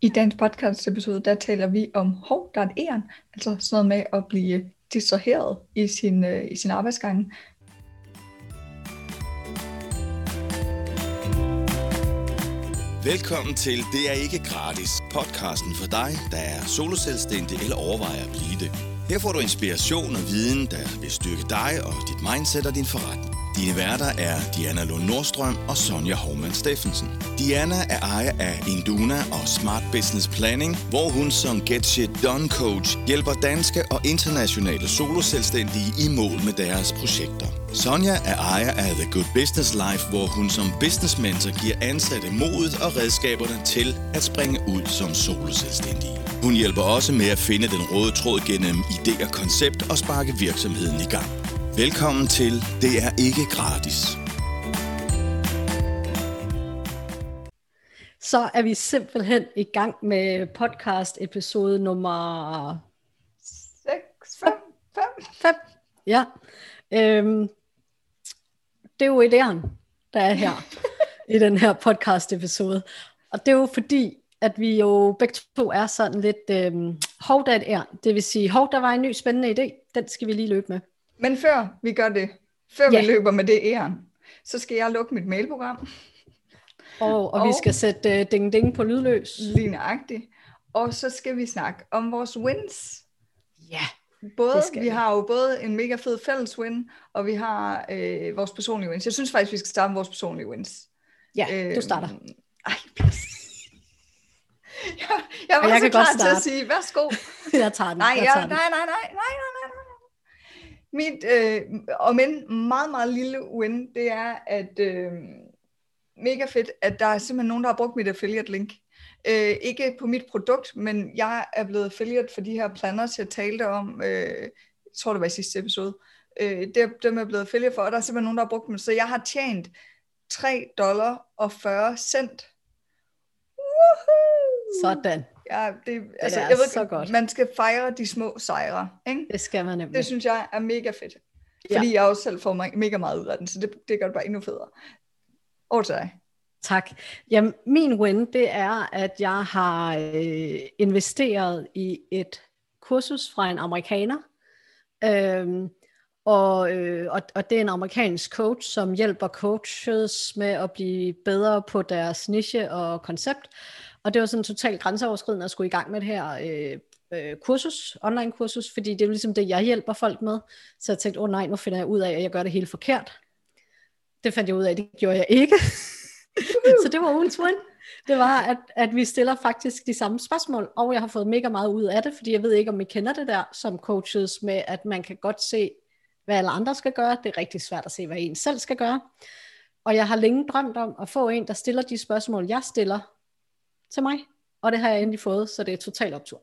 I dagens podcast episode, der taler vi om hov, der er et æren, altså sådan noget med at blive distraheret i sin, øh, i sin arbejdsgang. Velkommen til Det er ikke gratis, podcasten for dig, der er soloselvstændig eller overvejer at blive det. Her får du inspiration og viden, der vil styrke dig og dit mindset og din forretning. Dine værter er Diana Lund Nordstrøm og Sonja Hormann Steffensen. Diana er ejer af Induna og Smart Business Planning, hvor hun som Get Shit Done Coach hjælper danske og internationale soloselvstændige i mål med deres projekter. Sonja er ejer af The Good Business Life, hvor hun som business mentor giver ansatte modet og redskaberne til at springe ud som soloselvstændige. Hun hjælper også med at finde den røde tråd gennem idé og koncept og sparke virksomheden i gang. Velkommen til Det er ikke gratis. Så er vi simpelthen i gang med podcast episode nummer 6, 5, 5. 5. Ja. Øhm, det er jo æren, der er her i den her podcast episode. Og det er jo fordi, at vi jo begge to er sådan lidt øhm, hov, der er et æren. Det vil sige, hov, der var en ny spændende idé. Den skal vi lige løbe med. Men før vi gør det, før Ja. vi løber med det æren, så skal jeg lukke mit mailprogram, Og, og, og vi skal sætte uh, ding ding på lydløs. lige nøjagtigt. Og så skal vi snakke om vores wins. Ja. Både, vi vi. har jo både en mega fed fælles win, og vi har øh, vores personlige wins. Jeg synes faktisk, vi skal starte med vores personlige wins. Ja, du starter. Øhm, Ej, pis. jeg, jeg var Og jeg så kan klar godt til at sige, værsgo. Jeg tager den. Nej, jeg jeg, tager den. nej, nej, nej, nej, nej, nej. Mit, øh, og men meget, meget lille win, det er, at øh, mega fedt, at der er simpelthen nogen, der har brugt mit affiliate link. Øh, ikke på mit produkt, men jeg er blevet affiliate for de her planners, jeg talte om, øh, jeg tror det var i sidste episode. Øh, det, dem er blevet affiliate for, og der er simpelthen nogen, der har brugt dem. Så jeg har tjent 3 dollar og 40 cent. Woohoo! Sådan. Ja, det, altså, er jeg ved, så godt. Man skal fejre de små sejre, ikke? Det skal man nemlig. Det synes jeg er mega fedt. Ja. Fordi jeg også selv får mega meget ud af den, så det, det gør det bare endnu federe. Over til dig. Tak. Jamen, min win, det er, at jeg har øh, investeret i et kursus fra en amerikaner. Øhm, og, øh, og, og det er en amerikansk coach, som hjælper coaches med at blive bedre på deres niche og koncept. Og det var sådan totalt grænseoverskridende at skulle i gang med det her øh, øh, kursus, online kursus, fordi det er ligesom det, jeg hjælper folk med. Så jeg tænkte, åh oh, nej, nu finder jeg ud af, at jeg gør det helt forkert. Det fandt jeg ud af, det gjorde jeg ikke. så det var ugens win. Det var, at, at vi stiller faktisk de samme spørgsmål, og jeg har fået mega meget ud af det, fordi jeg ved ikke, om I kender det der som coaches med, at man kan godt se, hvad alle andre skal gøre. Det er rigtig svært at se, hvad en selv skal gøre. Og jeg har længe drømt om at få en, der stiller de spørgsmål, jeg stiller til mig. Og det har jeg endelig fået, så det er total optur.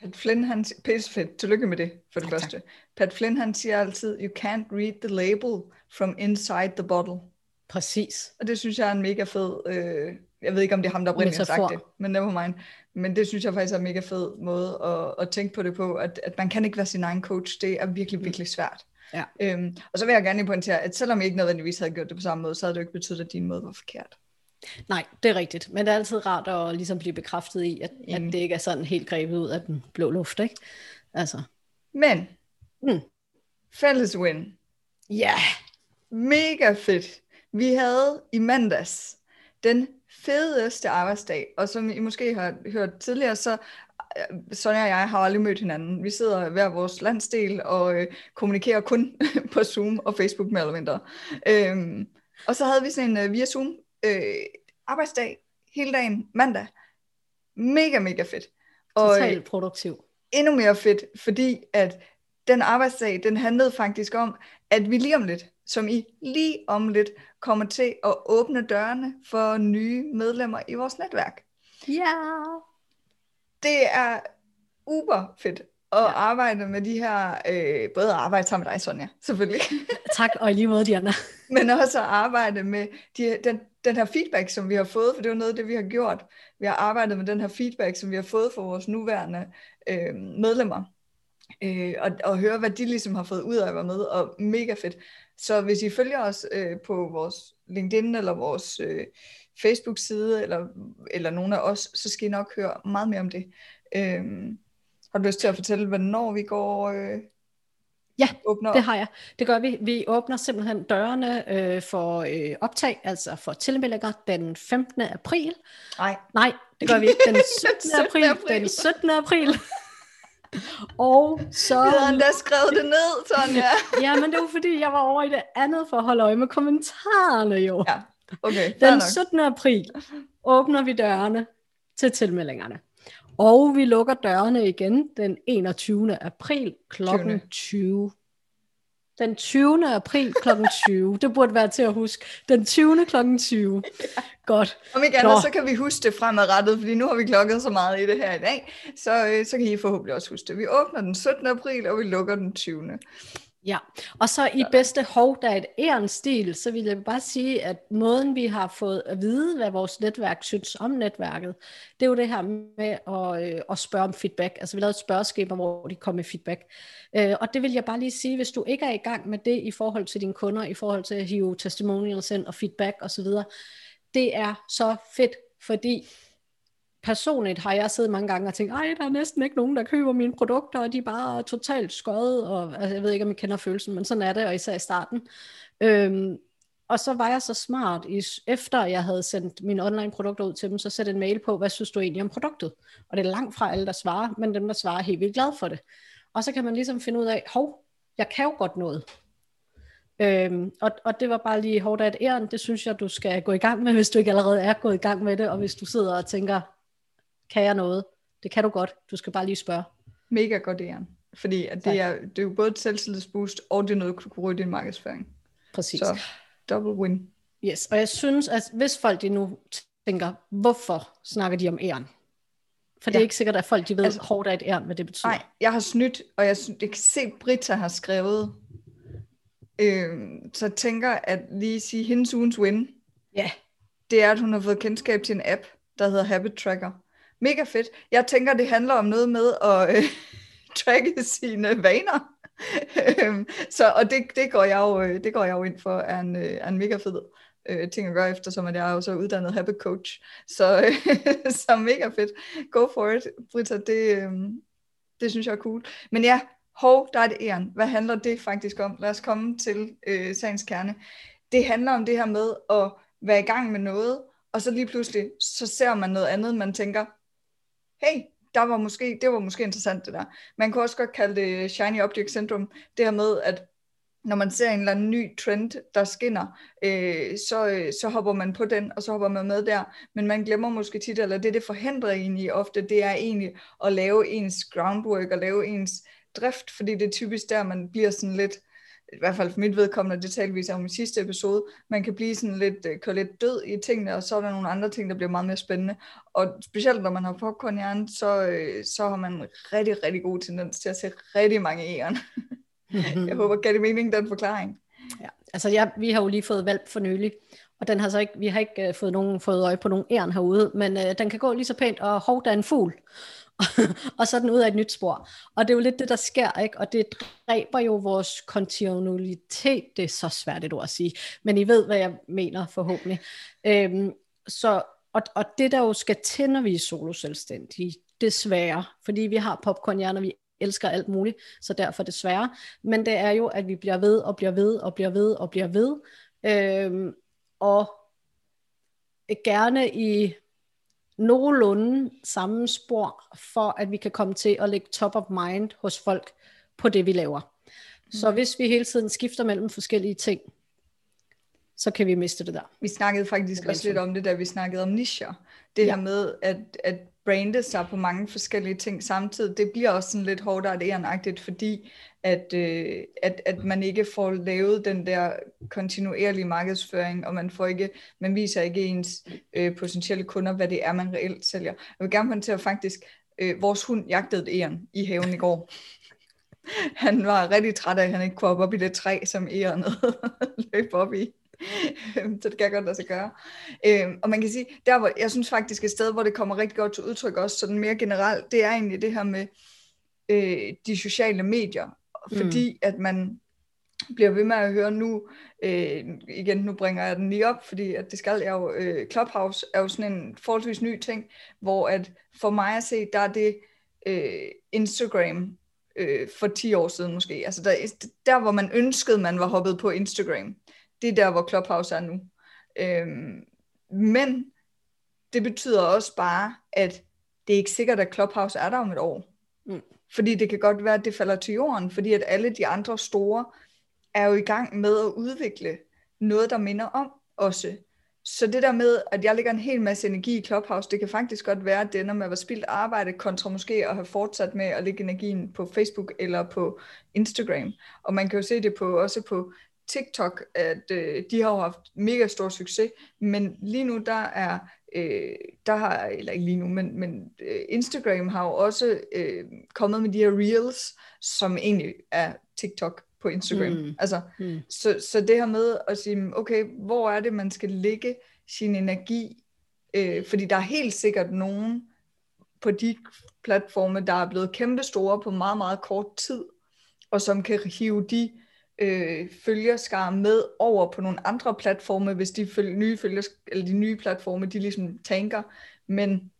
Pat Flynn, han si- pisse fedt. Tillykke med det, for det Tak, første. Pat Flynn, han siger altid, you can't read the label from inside the bottle. Præcis. Og det synes jeg er en mega fed, øh, jeg ved ikke, om det er ham, der oprindeligt har sagt det, men never mind. Men det synes jeg faktisk er en mega fed måde at, at tænke på det på, at, at man kan ikke være sin egen coach. Det er virkelig, virkelig svært. Ja. Øhm, og så vil jeg gerne pointere, at selvom jeg ikke nødvendigvis havde gjort det på samme måde, så havde det jo ikke betydet, at din måde var forkert. Nej, det er rigtigt. Men det er altid rart at ligesom blive bekræftet i, at, at Enig. det ikke er sådan helt grebet ud af den blå luft. Ikke? Altså, Men, Mm. fælles win. ja. Mega fedt. Vi havde i mandags den fedeste arbejdsdag, og som I måske har hørt tidligere, så øh, Sonja og jeg har aldrig mødt hinanden. Vi sidder hver vores landsdel og øh, kommunikerer kun på Zoom og Facebook mere eller mindre. Øhm, og så havde vi sådan en øh, via Zoom øh, arbejdsdag hele dagen mandag. Mega, mega fedt. Og, Totalt produktiv. endnu mere fedt, fordi at den arbejdsdag, den handlede faktisk om, at vi lige om lidt, som I lige om lidt, kommer til at åbne dørene for nye medlemmer i vores netværk. Ja. Det er uber fedt at ja. arbejde med de her, øh, både at arbejde sammen med dig, Sonja, selvfølgelig, Tak, og i lige måde, Diana. men også at arbejde med de, den, den her feedback, som vi har fået, for det er jo noget af det, vi har gjort. Vi har arbejdet med den her feedback, som vi har fået fra vores nuværende øh, medlemmer, øh, og, og høre, hvad de ligesom har fået ud af at være med, og mega fedt. Så hvis I følger os øh, på vores LinkedIn eller vores øh, Facebook-side, eller, eller nogen af os, så skal I nok høre meget mere om det. Øh, har du lyst til at fortælle, hvornår vi går øh, Ja, åbner det har jeg. Det gør vi. Vi åbner simpelthen dørene øh, for øh, optag, altså for tilmeldinger den 15. april. Nej. Nej, det gør vi ikke. Den 17. april. april. Den 17. april. Og så... Jeg havde endda skrevet det ned, Sonja. Ja, men det var fordi, jeg var over i det andet for at holde øje med kommentarerne jo. ja, okay, Den nok. 17. april åbner vi dørene til tilmeldingerne. Og vi lukker dørene igen den 21. april kl. 20.. 20. Den 20. april kl. 20. Det burde være til at huske. Den 20. kl. 20. Godt. Om ikke Nå. andet, så kan vi huske det fremadrettet, fordi nu har vi klokket så meget i det her i dag, så, øh, så kan I forhåbentlig også huske det. Vi åbner den 17. april, og vi lukker den 20. Ja, og så i bedste hov, der er et ærenstil, så vil jeg bare sige, at måden vi har fået at vide, hvad vores netværk synes om netværket, det er jo det her med at, øh, at spørge om feedback. Altså vi lavede et spørgeskema, hvor de kom med feedback. Øh, og det vil jeg bare lige sige, hvis du ikke er i gang med det i forhold til dine kunder, i forhold til at hive testimonials ind og feedback osv., det er så fedt, fordi personligt har jeg siddet mange gange og tænkt, ej, der er næsten ikke nogen, der køber mine produkter, og de er bare totalt skøjet, og altså, jeg ved ikke, om I kender følelsen, men sådan er det, og især i starten. Øhm, og så var jeg så smart, efter jeg havde sendt mine online produkter ud til dem, så sætte en mail på, hvad synes du egentlig om produktet? Og det er langt fra alle, der svarer, men dem, der svarer, er helt vildt glad for det. Og så kan man ligesom finde ud af, hov, jeg kan jo godt noget. Øhm, og, og det var bare lige hårdt af et æren, det synes jeg, du skal gå i gang med, hvis du ikke allerede er gået i gang med det, og hvis du sidder og tænker, kan jeg noget? Det kan du godt, du skal bare lige spørge. Mega godt Jan. Fordi at det, er, det er jo både et selvtillidsboost, og det er noget, du kan bruge i din markedsføring. Præcis. Så double win. Yes, og jeg synes, at hvis folk de nu tænker, hvorfor snakker de om æren? For det er Ja. ikke sikkert, at folk de ved Altså- hårdt af et æren, hvad det betyder. Nej, jeg har snydt, og jeg, sy- jeg kan se, at Britta har skrevet, øh, så tænker at lige sige, hendes ugens win, Ja, det er, at hun har fået kendskab til en app, der hedder Habit Tracker. Mega fedt. Jeg tænker, det handler om noget med at øh, tracke sine vaner. Øhm, så, og det, det, går jeg jo, øh, det går jeg jo ind for, er en, øh, er en mega fed øh, ting at gøre, eftersom at jeg er jo så uddannet habit coach. Så, øh, så mega fedt. Go for it, Britta. Det, øh, det synes jeg er cool. Men ja, hov, der er det æren. Hvad handler det faktisk om? Lad os komme til øh, sagens kerne. Det handler om det her med at være i gang med noget, og så lige pludselig, så ser man noget andet, man tænker, hey, der var måske, det var måske interessant det der. Man kan også godt kalde det shiny object syndrome, det her med, at når man ser en eller anden ny trend, der skinner, øh, så, øh, så hopper man på den, og så hopper man med der. Men man glemmer måske tit, eller det, det forhindrer egentlig i ofte, det er egentlig at lave ens groundwork, og lave ens drift, fordi det er typisk der, man bliver sådan lidt, i hvert fald for mit vedkommende, det talte vi om i sidste episode, man kan blive sådan lidt, øh, køre lidt død i tingene, og så er der nogle andre ting, der bliver meget mere spændende. Og specielt når man har popcornhjernen, så, øh, så har man rigtig, rigtig god tendens til at se rigtig mange æren. Jeg håber, gav det mening, den forklaring. ja. Altså, jeg, vi har jo lige fået valp for nylig, og den har så ikke, vi har ikke uh, fået, nogen, fået øje på nogen æren herude, men uh, den kan gå lige så pænt, og hov, der er en fugl. og så er den ud af et nyt spor. Og det er jo lidt det, der sker, ikke? Og det dræber jo vores kontinuitet. Det er så svært et ord at sige, men I ved, hvad jeg mener forhåbentlig. Øhm, så, og, og det, der jo skal til, når vi er soloselvstændige, desværre, fordi vi har popcornhjerner, vi elsker alt muligt, så derfor desværre. Men det er jo, at vi bliver ved og bliver ved og bliver ved og bliver ved. Øhm, og gerne i nogenlunde samme spor, for at vi kan komme til at lægge top of mind hos folk på det, vi laver. Så hvis vi hele tiden skifter mellem forskellige ting, så kan vi miste det der. Vi snakkede faktisk også lidt om det, da vi snakkede om nischer. Det Ja. her med at, at brande sig på mange forskellige ting samtidig, det bliver også sådan lidt hårdt og fordi at, øh, at, at man ikke får lavet den der kontinuerlige markedsføring, og man får ikke, man viser ikke ens øh, potentielle kunder, hvad det er, man reelt sælger. Jeg vil gerne håndtere faktisk, øh, vores hund jagtede et æren i haven i går. Han var rigtig træt af, at han ikke kunne hoppe op i det træ, som ærenet løb op i så det kan jeg godt lade sig gøre. Øhm, og man kan sige, der hvor, jeg synes faktisk et sted, hvor det kommer rigtig godt til udtryk også, sådan mere generelt, det er egentlig det her med øh, de sociale medier. Fordi at man bliver ved med at høre nu, øh, igen, nu bringer jeg den lige op, fordi at det skal jeg jo, øh, Clubhouse er jo sådan en forholdsvis ny ting, hvor at for mig at se, der er det øh, Instagram øh, for 10 år siden måske, altså der, der hvor man ønskede, man var hoppet på Instagram, det er der, hvor Clubhouse er nu. Øh, men det betyder også bare, at det er ikke sikkert, at Clubhouse er der om et år. Mm. Fordi det kan godt være, at det falder til jorden, fordi at alle de andre store er jo i gang med at udvikle noget, der minder om også. Så det der med, at jeg lægger en hel masse energi i Clubhouse, det kan faktisk godt være, at det ender med at være spildt arbejde, kontra måske at have fortsat med at lægge energien på Facebook eller på Instagram. Og man kan jo se det på også på TikTok, at øh, de har jo haft mega stor succes, men lige nu der er øh, der har, eller ikke lige nu, men, men øh, Instagram har jo også øh, kommet med de her reels, som egentlig er TikTok på Instagram. Mm. Altså, mm. Så, så det her med at sige, okay, hvor er det, man skal lægge sin energi? Øh, fordi der er helt sikkert nogen på de platforme, der er blevet kæmpe store på meget, meget kort tid, og som kan hive de øh, følgerskar med over på nogle andre platforme, hvis de følge, nye følger, eller de nye platforme, de ligesom tanker, men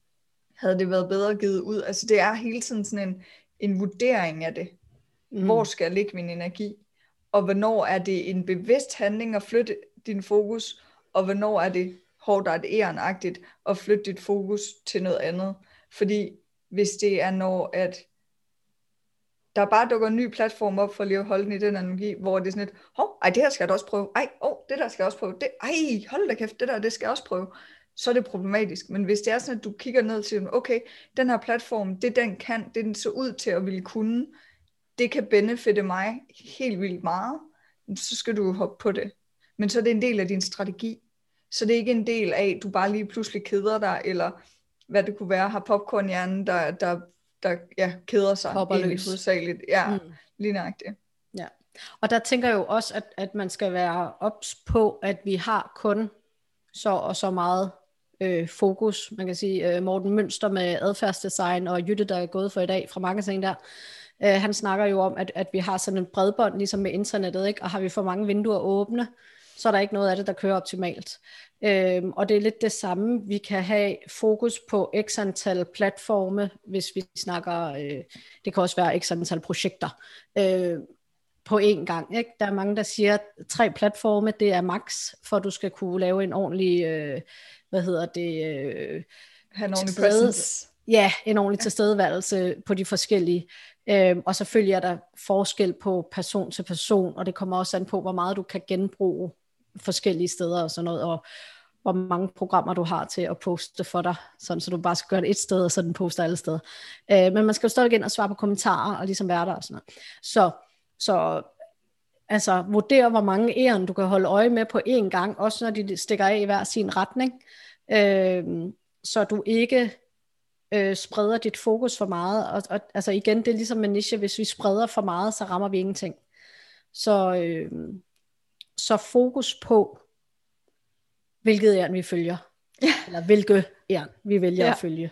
havde det været bedre givet ud? Altså det er hele tiden sådan en, en vurdering af det. Mm. Hvor skal jeg lægge min energi? Og hvornår er det en bevidst handling at flytte din fokus, og hvornår er det hårdt og ærenagtigt at flytte dit fokus til noget andet? Fordi hvis det er når, at der bare dukker en ny platform op for lige at holde den i den analogi, hvor det er sådan lidt, hov, ej, det her skal jeg da også prøve, ej, oh, det der skal jeg også prøve, det, ej, hold da kæft, det der, det skal jeg også prøve, så er det problematisk. Men hvis det er sådan, at du kigger ned til, okay, den her platform, det den kan, det den så ud til at ville kunne, det kan benefitte mig helt vildt meget, så skal du hoppe på det. Men så er det en del af din strategi. Så det er ikke en del af, at du bare lige pludselig keder dig, eller hvad det kunne være, har popcornhjernen, der, der der ja, keder sig Hopper egentlig hovedsageligt. Ja, mm. lige nøjagtigt. Ja. Og der tænker jeg jo også, at, at man skal være ops på, at vi har kun så og så meget øh, fokus. Man kan sige, øh, Morten Mønster med adfærdsdesign og Jytte, der er gået for i dag fra marketing der, øh, han snakker jo om, at, at vi har sådan en bredbånd, ligesom med internettet, ikke? og har vi for mange vinduer åbne, så er der ikke noget af det, der kører optimalt. Øhm, og det er lidt det samme. Vi kan have fokus på x antal platforme, hvis vi snakker, øh, det kan også være x antal projekter, øh, på én gang. Ikke? Der er mange, der siger, at tre platforme, det er max, for at du skal kunne lave en ordentlig, øh, hvad hedder det, øh, have en ordentlig presence. Ja, en ordentlig tilstedeværelse på de forskellige. Øhm, og selvfølgelig er der forskel på person til person, og det kommer også an på, hvor meget du kan genbruge forskellige steder og sådan noget, og hvor mange programmer du har til at poste for dig, sådan så du bare skal gøre det et sted, og så den poster alle steder. Øh, men man skal jo stadig ind og svare på kommentarer, og ligesom være der og sådan noget. Så, så altså vurdere, hvor mange æren du kan holde øje med på én gang, også når de stikker af i hver sin retning, øh, så du ikke øh, spreder dit fokus for meget. Og, og altså igen, det er ligesom med niche, hvis vi spreder for meget, så rammer vi ingenting. Så, øh, så fokus på, hvilket jern vi følger. Ja. Eller hvilke æren vi vælger ja. at følge.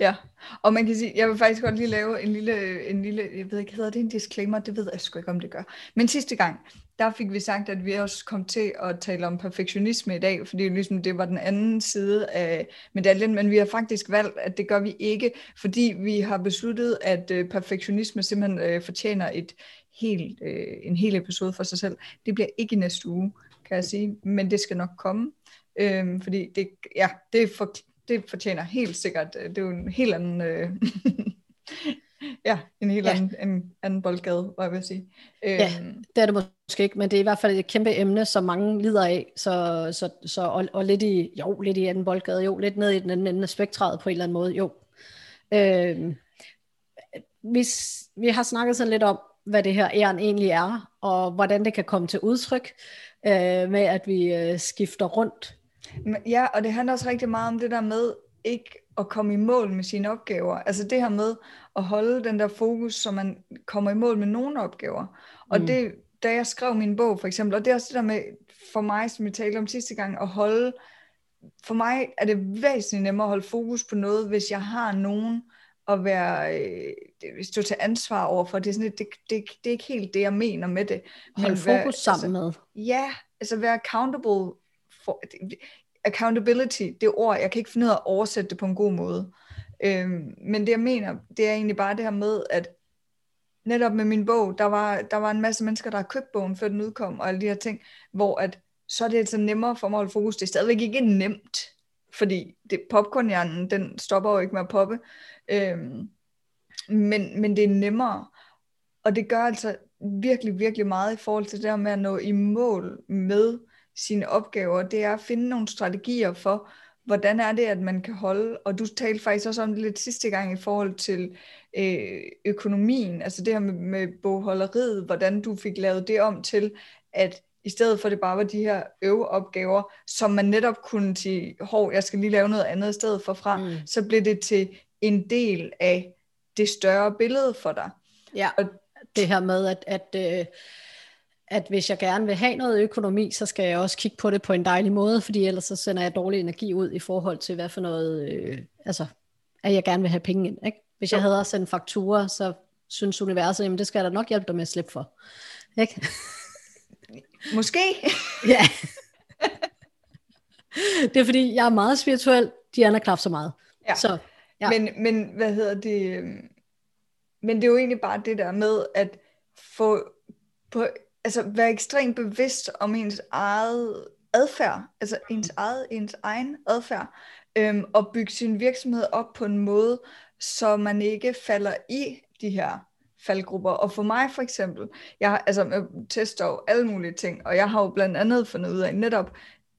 Ja, og man kan sige, jeg vil faktisk godt lige lave en lille, en lille, jeg ved ikke, hedder det en disclaimer? Det ved jeg sgu ikke, om det gør. Men sidste gang, der fik vi sagt, at vi også kom til at tale om perfektionisme i dag, fordi ligesom det var den anden side af medaljen, men vi har faktisk valgt, at det gør vi ikke, fordi vi har besluttet, at øh, perfektionisme simpelthen øh, fortjener et helt, øh, en hel episode for sig selv. Det bliver ikke i næste uge, kan jeg sige, men det skal nok komme, øh, fordi det, ja, det, for, det fortjener helt sikkert, øh, det er jo en helt anden... Øh, ja, en helt ja. anden, en anden boldgade, hvad jeg vil sige. Ja, øhm, det er det måske ikke, men det er i hvert fald et kæmpe emne, som mange lider af, så, så, så og, og lidt i, jo, lidt i anden boldgade, jo, lidt ned i den anden ende af spektret på en eller anden måde, jo. Øhm, vi, vi har snakket sådan lidt om, hvad det her æren egentlig er, og hvordan det kan komme til udtryk, øh, med at vi øh, skifter rundt. Ja, og det handler også rigtig meget om det der med ikke at komme i mål med sine opgaver. Altså det her med at holde den der fokus, så man kommer i mål med nogle opgaver. Og mm. det, da jeg skrev min bog for eksempel, og det er også det der med, for mig, som vi talte om sidste gang, at holde, for mig er det væsentligt nemmere at holde fokus på noget, hvis jeg har nogen at være, øh, stå til ansvar over for. Det er, sådan, det, det, det er ikke helt det, jeg mener med det. Hold fokus være, sammen altså, med. Ja, altså være accountable for, accountability, det ord, jeg kan ikke finde ud af at oversætte det på en god måde. Øhm, men det jeg mener, det er egentlig bare det her med, at netop med min bog, der var, der var en masse mennesker, der har købt bogen, før den udkom, og alle de her ting, hvor at, så er det altså nemmere for mig at holde fokus. Det er stadigvæk ikke nemt, fordi det, popcornhjernen, den stopper jo ikke med at poppe. Øhm, men, men det er nemmere. Og det gør altså virkelig, virkelig meget i forhold til det der med at nå i mål med sine opgaver. Det er at finde nogle strategier for, hvordan er det, at man kan holde, og du talte faktisk også om det lidt sidste gang i forhold til øh, økonomien, altså det her med, med bogholderiet, hvordan du fik lavet det om til, at i stedet for det bare var de her øveopgaver, som man netop kunne sige, hov, jeg skal lige lave noget andet i stedet for fra, mm. så blev det til en del af det større billede for dig. Ja, og det her med, at, at, øh, at hvis jeg gerne vil have noget økonomi, så skal jeg også kigge på det på en dejlig måde, fordi ellers så sender jeg dårlig energi ud i forhold til, hvad for noget, øh, altså, at jeg gerne vil have penge ind. Ikke? Hvis jeg havde sendt fakturer, så synes universet, jamen det skal jeg da nok hjælpe dig med at slippe for. Ikke? Måske. ja. Det er fordi, jeg er meget spirituel, de andre knap så meget. Ja. Så, ja. Men, men hvad hedder det? Øhm, men det er jo egentlig bare det der med at få på, altså være ekstremt bevidst om ens eget adfærd, altså ens eget, ens egen adfærd, øhm, og bygge sin virksomhed op på en måde, så man ikke falder i de her faldgrupper. Og for mig for eksempel, jeg, altså, jeg tester jo alle mulige ting, og jeg har jo blandt andet fundet ud af netop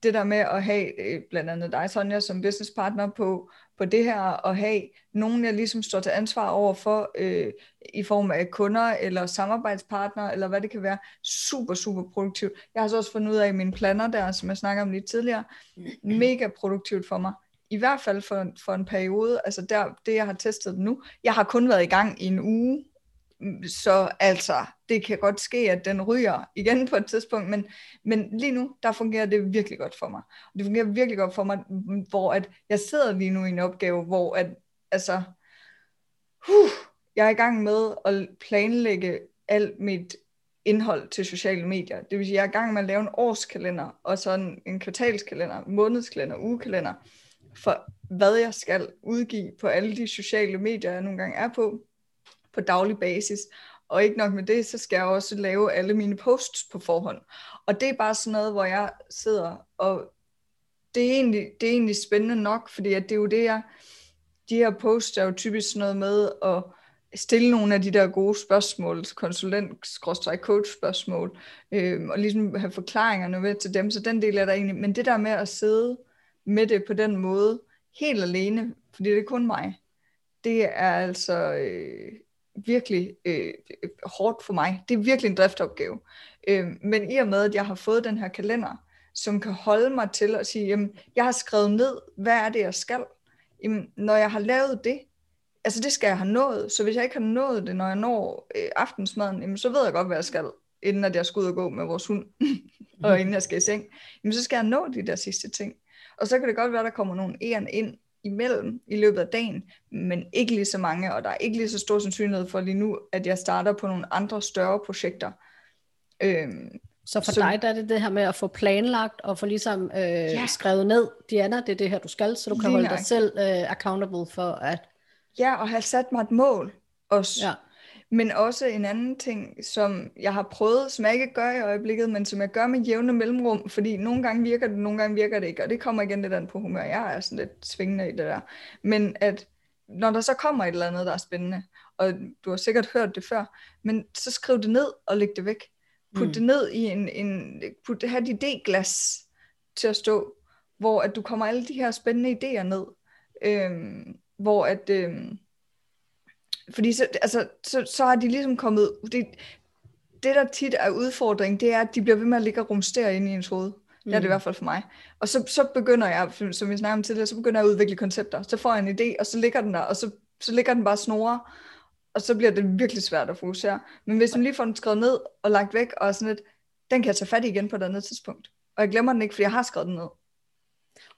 det der med at have øh, blandt andet dig, Sonja, som businesspartner på, på det her, og have nogen, jeg ligesom står til ansvar over for, øh, i form af kunder, eller samarbejdspartnere, eller hvad det kan være, super, super produktivt. Jeg har så også fundet ud af i mine planer der, som jeg snakker om lidt tidligere, mega produktivt for mig. I hvert fald for, for en periode, altså der, det jeg har testet nu, jeg har kun været i gang i en uge, så altså, det kan godt ske, at den ryger igen på et tidspunkt, men, men lige nu, der fungerer det virkelig godt for mig. Det fungerer virkelig godt for mig, hvor at jeg sidder lige nu i en opgave, hvor at, altså, huh, jeg er i gang med at planlægge alt mit indhold til sociale medier. Det vil sige, jeg er i gang med at lave en årskalender, og så en, en kvartalskalender, månedskalender, ugekalender, for hvad jeg skal udgive på alle de sociale medier, jeg nogle gange er på på daglig basis. Og ikke nok med det, så skal jeg også lave alle mine posts på forhånd. Og det er bare sådan noget, hvor jeg sidder, og det er egentlig, det er egentlig spændende nok, fordi at det er jo det, jeg, de her posts er jo typisk sådan noget med at stille nogle af de der gode spørgsmål, konsulent-coach spørgsmål, øh, og ligesom have forklaringerne med til dem, så den del er der egentlig, men det der med at sidde med det på den måde, helt alene, fordi det er kun mig, det er altså, øh, virkelig øh, hårdt for mig. Det er virkelig en driftopgave. Øh, men i og med, at jeg har fået den her kalender, som kan holde mig til at sige, jamen, jeg har skrevet ned, hvad er det, jeg skal? Jamen, når jeg har lavet det, altså det skal jeg have nået, så hvis jeg ikke har nået det, når jeg når øh, aftensmaden, jamen, så ved jeg godt, hvad jeg skal, inden at jeg skal ud og gå med vores hund, og inden jeg skal i seng, jamen, så skal jeg nå de der sidste ting. Og så kan det godt være, at der kommer nogle æren ind, imellem i løbet af dagen, men ikke lige så mange, og der er ikke lige så stor sandsynlighed for lige nu, at jeg starter på nogle andre større projekter. Øhm, så for så, dig der er det det her med at få planlagt og få ligesom øh, ja. skrevet ned, Diana, det er det her du skal, så du kan holde dig selv øh, accountable for at... Ja, og have sat mig et mål også. Ja. Men også en anden ting, som jeg har prøvet, som jeg ikke gør i øjeblikket, men som jeg gør med jævne mellemrum, fordi nogle gange virker det, nogle gange virker det ikke, og det kommer igen lidt an på humør. Jeg er sådan lidt svingende i det der. Men at når der så kommer et eller andet, der er spændende, og du har sikkert hørt det før, men så skriv det ned og læg det væk. Put mm. det ned i en, en put, have et idéglas til at stå, hvor at du kommer alle de her spændende idéer ned, øhm, hvor at, øhm, fordi så, altså, så, så har de ligesom kommet... Det, det, der tit er udfordring, det er, at de bliver ved med at ligge og rumstere ind i ens hoved. Det er det i mm. hvert fald for mig. Og så, så begynder jeg, som vi snakkede om tidligere, så begynder jeg at udvikle koncepter. Så får jeg en idé, og så ligger den der, og så, så ligger den bare snore, og så bliver det virkelig svært at fokusere. Men hvis man lige får den skrevet ned og lagt væk, og sådan lidt, den kan jeg tage fat i igen på et andet tidspunkt. Og jeg glemmer den ikke, fordi jeg har skrevet den ned.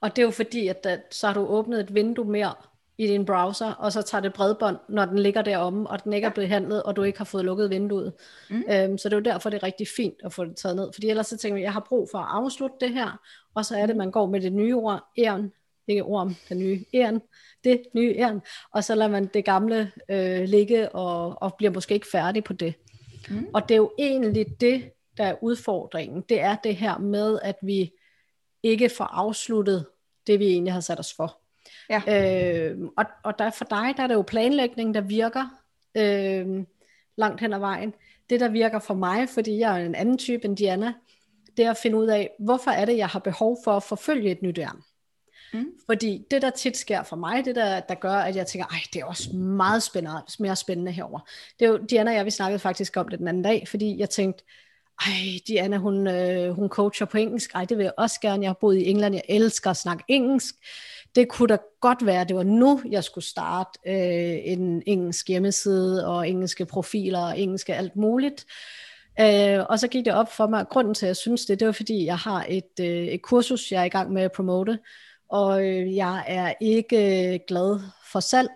Og det er jo fordi, at så har du åbnet et vindue mere i din browser, og så tager det bredbånd, når den ligger deromme, og den ikke er blevet handlet, og du ikke har fået lukket vinduet. Mm. Øhm, så det er jo derfor, det er rigtig fint at få det taget ned. Fordi ellers så tænker jeg, jeg har brug for at afslutte det her, og så er det, man går med det nye ord, æren, ikke orm, den nye æren, det nye æren, og så lader man det gamle øh, ligge, og, og bliver måske ikke færdig på det. Mm. Og det er jo egentlig det, der er udfordringen. Det er det her med, at vi ikke får afsluttet det, vi egentlig har sat os for. Ja. Øh, og, og der, for dig, der er det jo planlægning, der virker øh, langt hen ad vejen. Det, der virker for mig, fordi jeg er en anden type end Diana, det er at finde ud af, hvorfor er det, jeg har behov for at forfølge et nyt ærn. Mm. Fordi det, der tit sker for mig, det der, der gør, at jeg tænker, ej, det er også meget spændende, mere spændende herover. Det er jo, Diana og jeg, vi snakkede faktisk om det den anden dag, fordi jeg tænkte, ej, Diana, hun, øh, hun coacher på engelsk, ej, det vil jeg også gerne, jeg har boet i England, jeg elsker at snakke engelsk, det kunne da godt være, at det var nu, jeg skulle starte øh, en engelsk hjemmeside, og engelske profiler, og engelske alt muligt. Øh, og så gik det op for mig, at grunden til, at jeg synes det, det var fordi, jeg har et, øh, et kursus, jeg er i gang med at promote, og øh, jeg er ikke øh, glad for salg.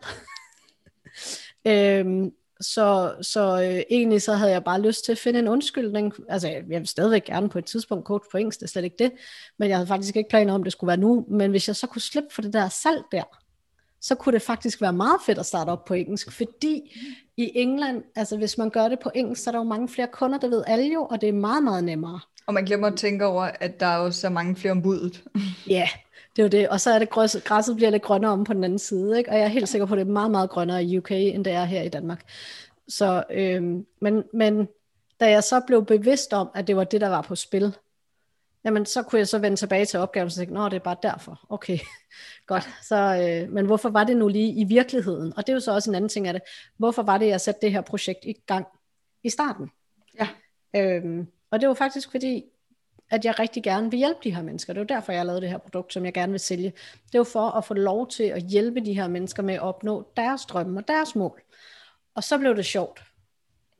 øhm, så så øh, egentlig så havde jeg bare lyst til at finde en undskyldning. Altså jeg vil stadigvæk gerne på et tidspunkt coach på engelsk, det er slet ikke det. Men jeg havde faktisk ikke planer om, det skulle være nu. Men hvis jeg så kunne slippe for det der salg der, så kunne det faktisk være meget fedt at starte op på engelsk. Fordi i England, altså hvis man gør det på engelsk, så er der jo mange flere kunder, det ved alle jo, og det er meget, meget nemmere. Og man glemmer at tænke over, at der er også så mange flere ombudet. Ja, det er jo det. Og så er det græs, græsset bliver lidt grønnere om på den anden side. Ikke? Og jeg er helt sikker på, at det er meget, meget grønnere i UK, end det er her i Danmark. Så, øhm, men, men da jeg så blev bevidst om, at det var det, der var på spil, jamen så kunne jeg så vende tilbage til opgaven og tænke, nå, det er bare derfor. Okay, godt. Så, øh, men hvorfor var det nu lige i virkeligheden? Og det er jo så også en anden ting af det. Hvorfor var det, jeg satte det her projekt i gang i starten? Ja. Øhm, og det var faktisk fordi, at jeg rigtig gerne vil hjælpe de her mennesker. Det er jo derfor, jeg har lavet det her produkt, som jeg gerne vil sælge. Det er jo for at få lov til at hjælpe de her mennesker med at opnå deres drømme og deres mål. Og så blev det sjovt,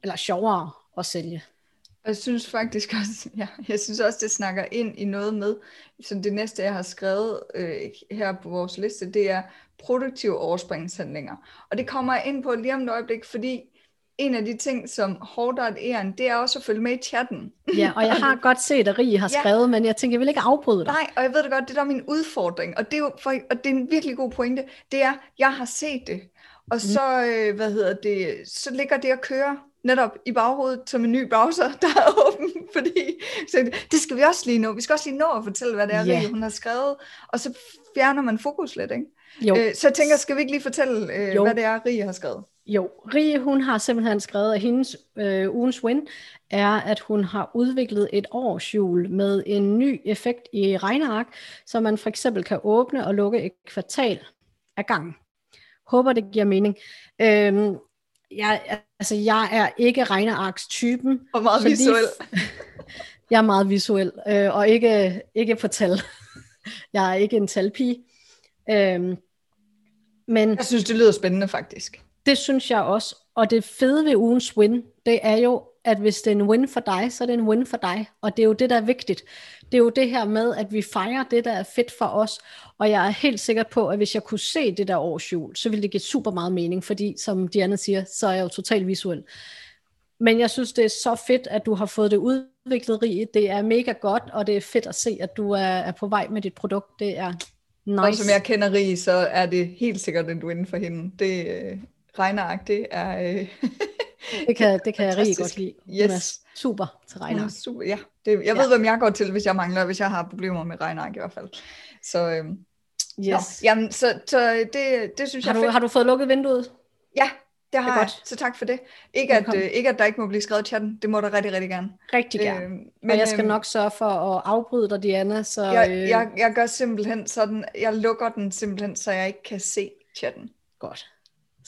eller sjovere at sælge. Jeg synes faktisk også, ja, jeg synes også, det snakker ind i noget med, som det næste, jeg har skrevet øh, her på vores liste, det er produktive overspringshandlinger. Og det kommer jeg ind på lige om et øjeblik, fordi en af de ting, som hårdart æren, det er også at følge med i chatten. Ja, og jeg har godt set, at Rie har skrevet, ja. men jeg tænker, jeg vil ikke afbryde dig. Nej, og jeg ved det godt, det der er min udfordring, og det er, jo for, og det er en virkelig god pointe, det er, jeg har set det, og mm. så, øh, hvad hedder det, så ligger det at køre netop i baghovedet som en ny browser, der er åben, fordi så det skal vi også lige nå. Vi skal også lige nå at fortælle, hvad det er, yeah. hun har skrevet, og så fjerner man fokus lidt, ikke? Jo. Øh, så jeg tænker, skal vi ikke lige fortælle, øh, hvad det er, Rie har skrevet? Jo, Rie, hun har simpelthen skrevet, at hendes øh, ugens win er, at hun har udviklet et årsjul med en ny effekt i regneark, så man for eksempel kan åbne og lukke et kvartal af gangen. Håber, det giver mening. Øhm, jeg, altså, jeg er ikke regnearks-typen. Og meget visuel. jeg er meget visuel, øh, og ikke, ikke på tal. jeg er ikke en talpige. Øhm, men jeg synes, det lyder spændende faktisk. Det synes jeg også. Og det fede ved ugens win, det er jo, at hvis det er en win for dig, så er det en win for dig. Og det er jo det, der er vigtigt. Det er jo det her med, at vi fejrer det, der er fedt for os. Og jeg er helt sikker på, at hvis jeg kunne se det der års jul, så ville det give super meget mening. Fordi, som Diana siger, så er jeg jo totalt visuel. Men jeg synes, det er så fedt, at du har fået det udviklet rig. Det er mega godt, og det er fedt at se, at du er, er på vej med dit produkt. Det er nice. Og som jeg kender rig, så er det helt sikkert en win for hende. Det, det er... Øh, det kan, det kan jeg rigtig godt lide. Yes. er super til regneark. Super, ja. Det, jeg ved, ja. hvem jeg går til, hvis jeg mangler, hvis jeg har problemer med regneark i hvert fald. Så, øh, yes. Nå, jamen, så, så det, det synes har jeg du, Har du fået lukket vinduet? Ja, det har det jeg, godt. så tak for det. Ikke at, øh, ikke at der ikke må blive skrevet i chatten, det må der rigtig, rigtig gerne. Rigtig gerne. Øh, men, og jeg skal øh, nok sørge for at afbryde dig, Diana. Så, jeg, øh... jeg, jeg gør simpelthen sådan, jeg lukker den simpelthen, så jeg ikke kan se chatten. Godt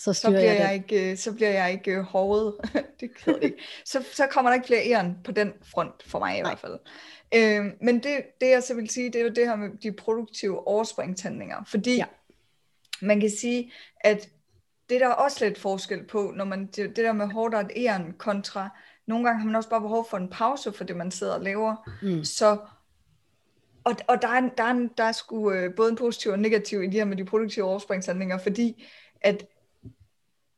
så, så bliver jeg, jeg ikke, så bliver jeg ikke øh, hårdet. det kan ikke. Så, så kommer der ikke flere æren på den front, for mig i Nej. hvert fald. Øh, men det, det jeg så vil sige, det er jo det her med de produktive overspringtændinger. Fordi ja. man kan sige, at det der er også lidt forskel på, når man, det, det der med hårdt æren kontra, nogle gange har man også bare behov for en pause for det, man sidder og laver. Mm. Så og, og der er, der er, der er sgu øh, både en positiv og en negativ i de her med de produktive overspringshandlinger, fordi at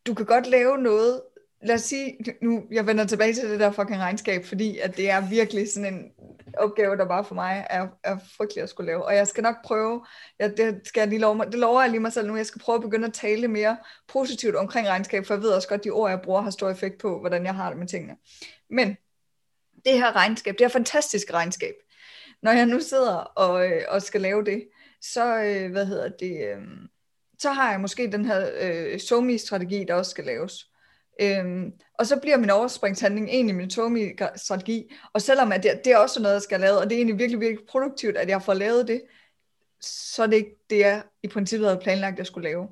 du kan godt lave noget, lad os sige, nu, jeg vender tilbage til det der fucking regnskab, fordi at det er virkelig sådan en opgave, der bare for mig er, er frygtelig at skulle lave. Og jeg skal nok prøve, ja, det skal jeg lige love mig, det lover jeg lige mig selv nu, jeg skal prøve at begynde at tale mere positivt omkring regnskab, for jeg ved også godt, at de ord, jeg bruger, har stor effekt på, hvordan jeg har det med tingene. Men det her regnskab, det her fantastiske regnskab, når jeg nu sidder og, øh, og skal lave det, så, øh, hvad hedder det, øh, så har jeg måske den her øh, SOMI-strategi, der også skal laves. Øhm, og så bliver min overspringshandling egentlig min SOMI-strategi, og selvom at det, det er også noget, jeg skal lave, og det er egentlig virkelig, virkelig produktivt, at jeg får lavet det, så er det ikke det, jeg i princippet havde planlagt, at jeg skulle lave.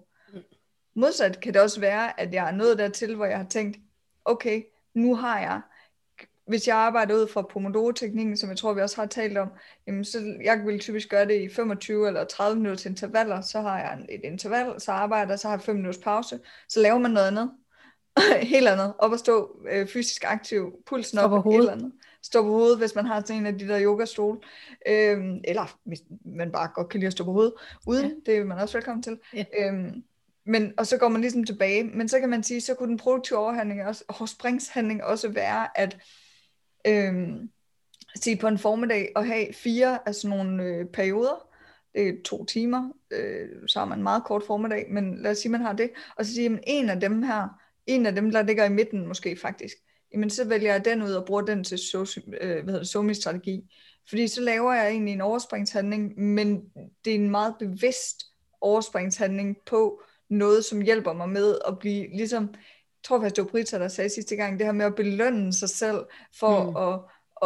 Modsat kan det også være, at jeg er nået dertil, hvor jeg har tænkt, okay, nu har jeg hvis jeg arbejder ud fra Pomodoro-teknikken, som jeg tror, vi også har talt om, jamen så jeg vil typisk gøre det i 25 eller 30 minutters intervaller, så har jeg et interval, så arbejder, så har jeg 5 minutters pause, så laver man noget andet, helt andet, op at stå øh, fysisk aktiv, pulsen op, op helt andet. Stå på hovedet, hvis man har sådan en af de der yogastole, øhm, eller hvis man bare godt kan lide at stå på hovedet, uden, ja. det er man også velkommen til. Ja. Øhm, men, og så går man ligesom tilbage, men så kan man sige, så kunne den produktive overhandling også, overspringshandling også være, at øhm, sige på en formiddag og have fire af sådan nogle øh, perioder, det er to timer, øh, så har man en meget kort formiddag, men lad os sige, man har det, og så siger man, en af dem her, en af dem, der ligger i midten måske faktisk, jamen så vælger jeg den ud og bruger den til øh, hvad hedder SOMI-strategi. Fordi så laver jeg egentlig en overspringshandling, men det er en meget bevidst overspringshandling på noget, som hjælper mig med at blive ligesom, jeg tror faktisk det var Brita, der sagde sidste gang, det her med at belønne sig selv for mm. at,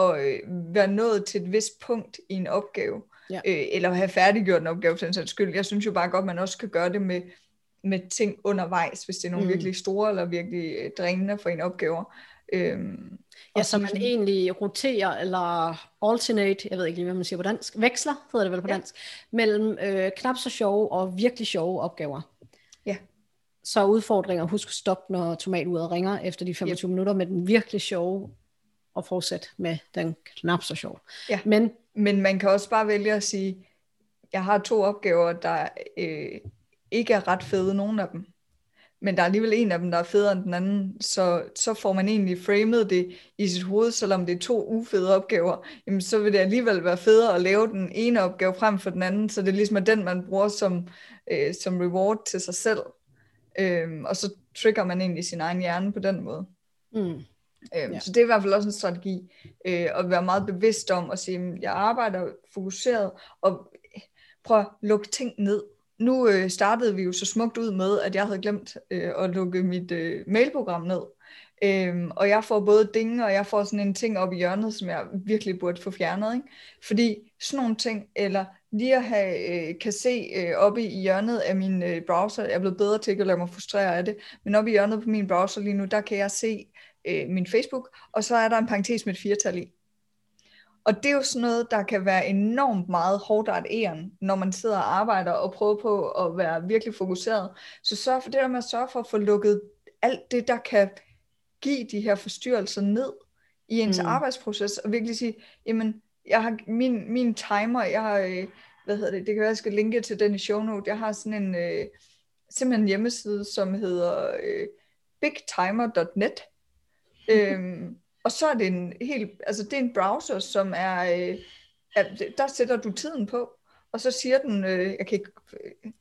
at øh, være nået til et vist punkt i en opgave. Ja. Øh, eller have færdiggjort en opgave for den sags skyld. Jeg synes jo bare godt, man også kan gøre det med, med ting undervejs, hvis det er nogle mm. virkelig store eller virkelig øh, drænende for en opgaver. Øhm, ja, så man egentlig roterer eller alternate, jeg ved ikke lige, hvad man siger på dansk, veksler, hedder det vel på ja. dansk, mellem øh, knap så sjove og virkelig sjove opgaver. Så udfordringer, husk at stoppe, når tomaturet ringer efter de 25 yep. minutter med den virkelig sjove, og fortsæt med den knap så sjove. Ja. Men, Men man kan også bare vælge at sige, jeg har to opgaver, der øh, ikke er ret fede, nogen af dem. Men der er alligevel en af dem, der er federe end den anden, så, så får man egentlig framet det i sit hoved, selvom det er to ufede opgaver, jamen så vil det alligevel være federe at lave den ene opgave frem for den anden, så det er ligesom den, man bruger som, øh, som reward til sig selv. Øhm, og så trigger man egentlig sin egen hjerne på den måde. Mm. Øhm, ja. Så det er i hvert fald også en strategi, øh, at være meget bevidst om at sige, at jeg arbejder fokuseret, og prøv at lukke ting ned nu øh, startede vi jo så smukt ud med, at jeg havde glemt øh, at lukke mit øh, mailprogram ned. Øhm, og jeg får både dinge, og jeg får sådan en ting op i hjørnet, som jeg virkelig burde få fjernet. Ikke? Fordi sådan nogle ting, eller lige at have, øh, kan se øh, oppe i hjørnet af min øh, browser, jeg er blevet bedre til at lade mig frustrere af det, men oppe i hjørnet på min browser lige nu, der kan jeg se øh, min Facebook, og så er der en parentes med et firtal i. Og det er jo sådan noget, der kan være enormt meget hårdt æren, når man sidder og arbejder og prøver på at være virkelig fokuseret. Så sørg for det der med at sørge for at få lukket alt det, der kan give de her forstyrrelser ned i ens mm. arbejdsproces, og virkelig sige, jamen, jeg har min, min timer, jeg har, øh, hvad hedder det, det kan være, jeg skal linke til den i show note, jeg har sådan en, øh, simpelthen en hjemmeside, som hedder øh, bigtimer.net, øhm, og så er det en helt, altså det er en browser, som er, øh, er der sætter du tiden på, og så siger den, øh, jeg kan ikke... Øh,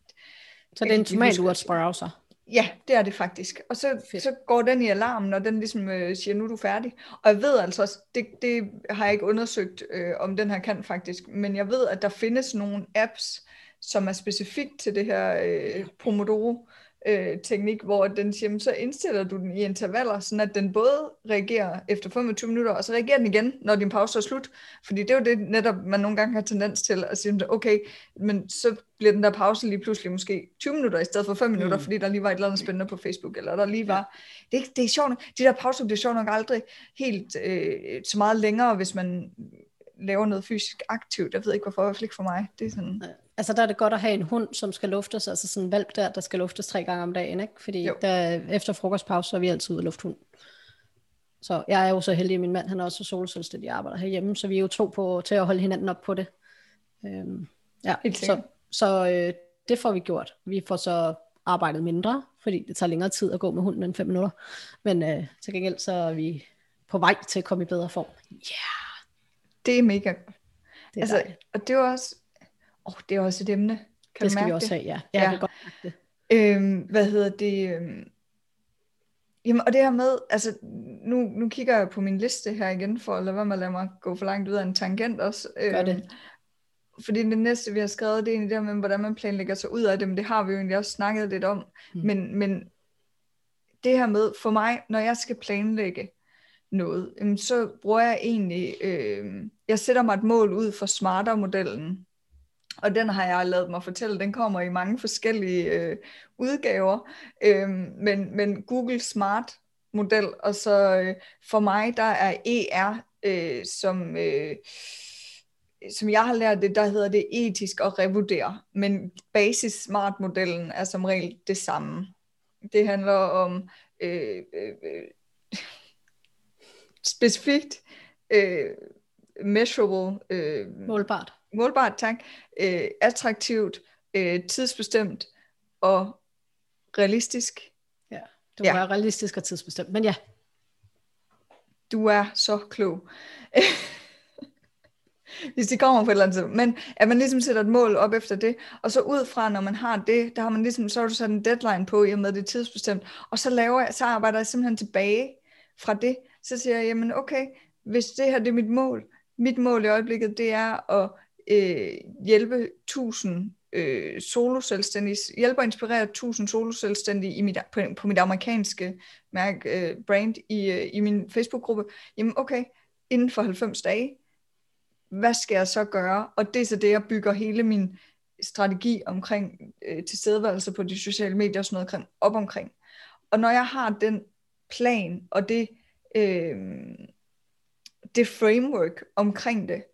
så det er en tomaturets browser? Ja, det er det faktisk. Og så, så går den i alarm, når den ligesom øh, siger, nu er du færdig. Og jeg ved altså også, det, det har jeg ikke undersøgt, øh, om den her kan faktisk, men jeg ved, at der findes nogle apps, som er specifikt til det her øh, Pomodoro, øh, teknik, hvor den siger, så indstiller du den i intervaller, sådan at den både reagerer efter 25 minutter, og så reagerer den igen, når din pause er slut. Fordi det er jo det netop, man nogle gange har tendens til at sige, okay, men så bliver den der pause lige pludselig måske 20 minutter i stedet for 5 minutter, mm. fordi der lige var et eller andet spændende på Facebook, eller der lige var... Det, er, det er sjovt, de der pauser bliver sjovt nok aldrig helt øh, så meget længere, hvis man laver noget fysisk aktivt. Jeg ved ikke hvorfor, i hvert fald ikke for mig. Det er sådan... Altså der er det godt at have en hund, som skal luftes, altså sådan en valp der, der skal luftes tre gange om dagen, ikke? Fordi der, efter frokostpause, så er vi altid ude at lufte hund. Så jeg er jo så heldig, at min mand han er også solselvstændig arbejder herhjemme, så vi er jo to på til at holde hinanden op på det. Øhm, ja, så, så øh, det får vi gjort. Vi får så arbejdet mindre, fordi det tager længere tid at gå med hunden end fem minutter. Men øh, til gengæld så er vi på vej til at komme i bedre form. Ja, yeah, Det er mega godt. det er Altså, og det er også, åh, det er også et emne. Kan det skal vi også det? have, ja. Jeg Ja. kan godt det. Øhm, hvad hedder det? Øhm, jamen, og det her med, altså, nu, nu kigger jeg på min liste her igen, for at lade være med at lade mig gå for langt ud af en tangent også. Gør det. Øhm, fordi det næste, vi har skrevet, det er egentlig det her med, hvordan man planlægger sig ud af det, men det har vi jo egentlig også snakket lidt om. Mm. Men, men det her med, for mig, når jeg skal planlægge noget, jamen, så bruger jeg egentlig, øh, jeg sætter mig et mål ud for smarter-modellen, og den har jeg lavet mig fortælle, den kommer i mange forskellige øh, udgaver, øh, men, men Google Smart model, og så øh, for mig, der er ER, øh, som, øh, som jeg har lært det, der hedder det etisk at revurdere, men basis smart modellen er som regel det samme. Det handler om øh, øh, øh, specifikt, øh, measurable, øh, Målbart. målbart, tak, øh, attraktivt, øh, tidsbestemt og realistisk. Ja, det må Ja. være realistisk og tidsbestemt. Men ja, Du er så klog. Hvis de kommer på et eller andet. Men at man ligesom sætter et mål op efter det, og så ud fra, når man har det, der har man ligesom, så har du sat en deadline på, i og med det er tidsbestemt, og så, laver jeg, så arbejder jeg simpelthen tilbage fra det, så siger jeg, jamen okay, hvis det her det er mit mål, mit mål i øjeblikket, det er at øh, hjælpe 1000 øh, soloselvstændige, hjælpe og inspirere 1000 soloselvstændige i mit, på, på mit amerikanske mærke, øh, brand i, øh, i min Facebook-gruppe, jamen okay, inden for 90 dage, hvad skal jeg så gøre? Og det er så det, jeg bygger hele min strategi omkring øh, tilstedeværelse på de sociale medier og sådan noget op omkring. Og når jeg har den plan og det, øh, det framework omkring det,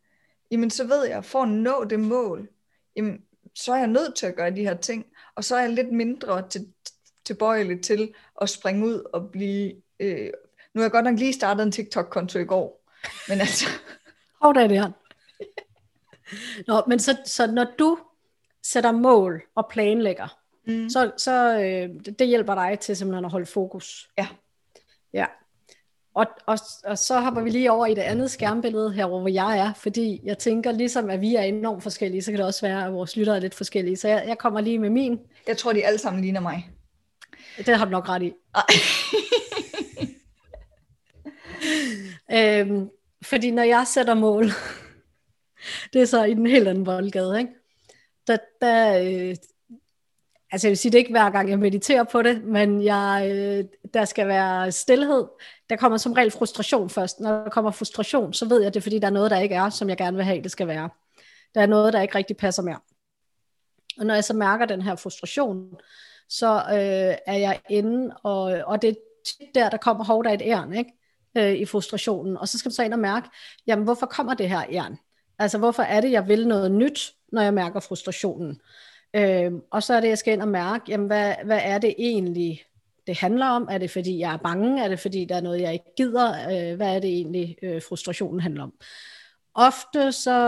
jamen så ved jeg, for at nå det mål, jamen, så er jeg nødt til at gøre de her ting, og så er jeg lidt mindre til, tilbøjelig til at springe ud og blive... Øh, nu har jeg godt nok lige startet en TikTok-konto i går, men altså... hov der er det her. Nå, men så, så når du sætter mål og planlægger, Mm. så, så øh, det, det hjælper dig til simpelthen at holde fokus. Ja. Ja. Og, og, og så hopper vi lige over i det andet skærmbillede her, hvor jeg er, fordi jeg tænker ligesom, at vi er enormt forskellige, så kan det også være, at vores lyttere er lidt forskellige. Så jeg, jeg kommer lige med min. Jeg tror, de alle sammen ligner mig. Det har du nok ret i. Øhm, fordi når jeg sætter mål, det er så i den helt anden boldgade, ikke? Der, der, øh, altså jeg vil sige, det er ikke hver gang, jeg mediterer på det, men jeg, øh, der skal være stillhed. Der kommer som regel frustration først. Når der kommer frustration, så ved jeg, det er fordi, der er noget, der ikke er, som jeg gerne vil have, det skal være. Der er noget, der ikke rigtig passer mere. Og når jeg så mærker den her frustration, så øh, er jeg inde, og, og det er tit der, der kommer hårdt af et ærn, ikke? Øh, i frustrationen. Og så skal du så ind og mærke, jamen hvorfor kommer det her ærn? Altså hvorfor er det, jeg vil noget nyt, når jeg mærker frustrationen? Øh, og så er det, jeg skal ind og mærke, jamen hvad, hvad er det egentlig, det handler om? Er det fordi, jeg er bange? Er det fordi, der er noget, jeg ikke gider? Øh, hvad er det egentlig, øh, frustrationen handler om? Ofte så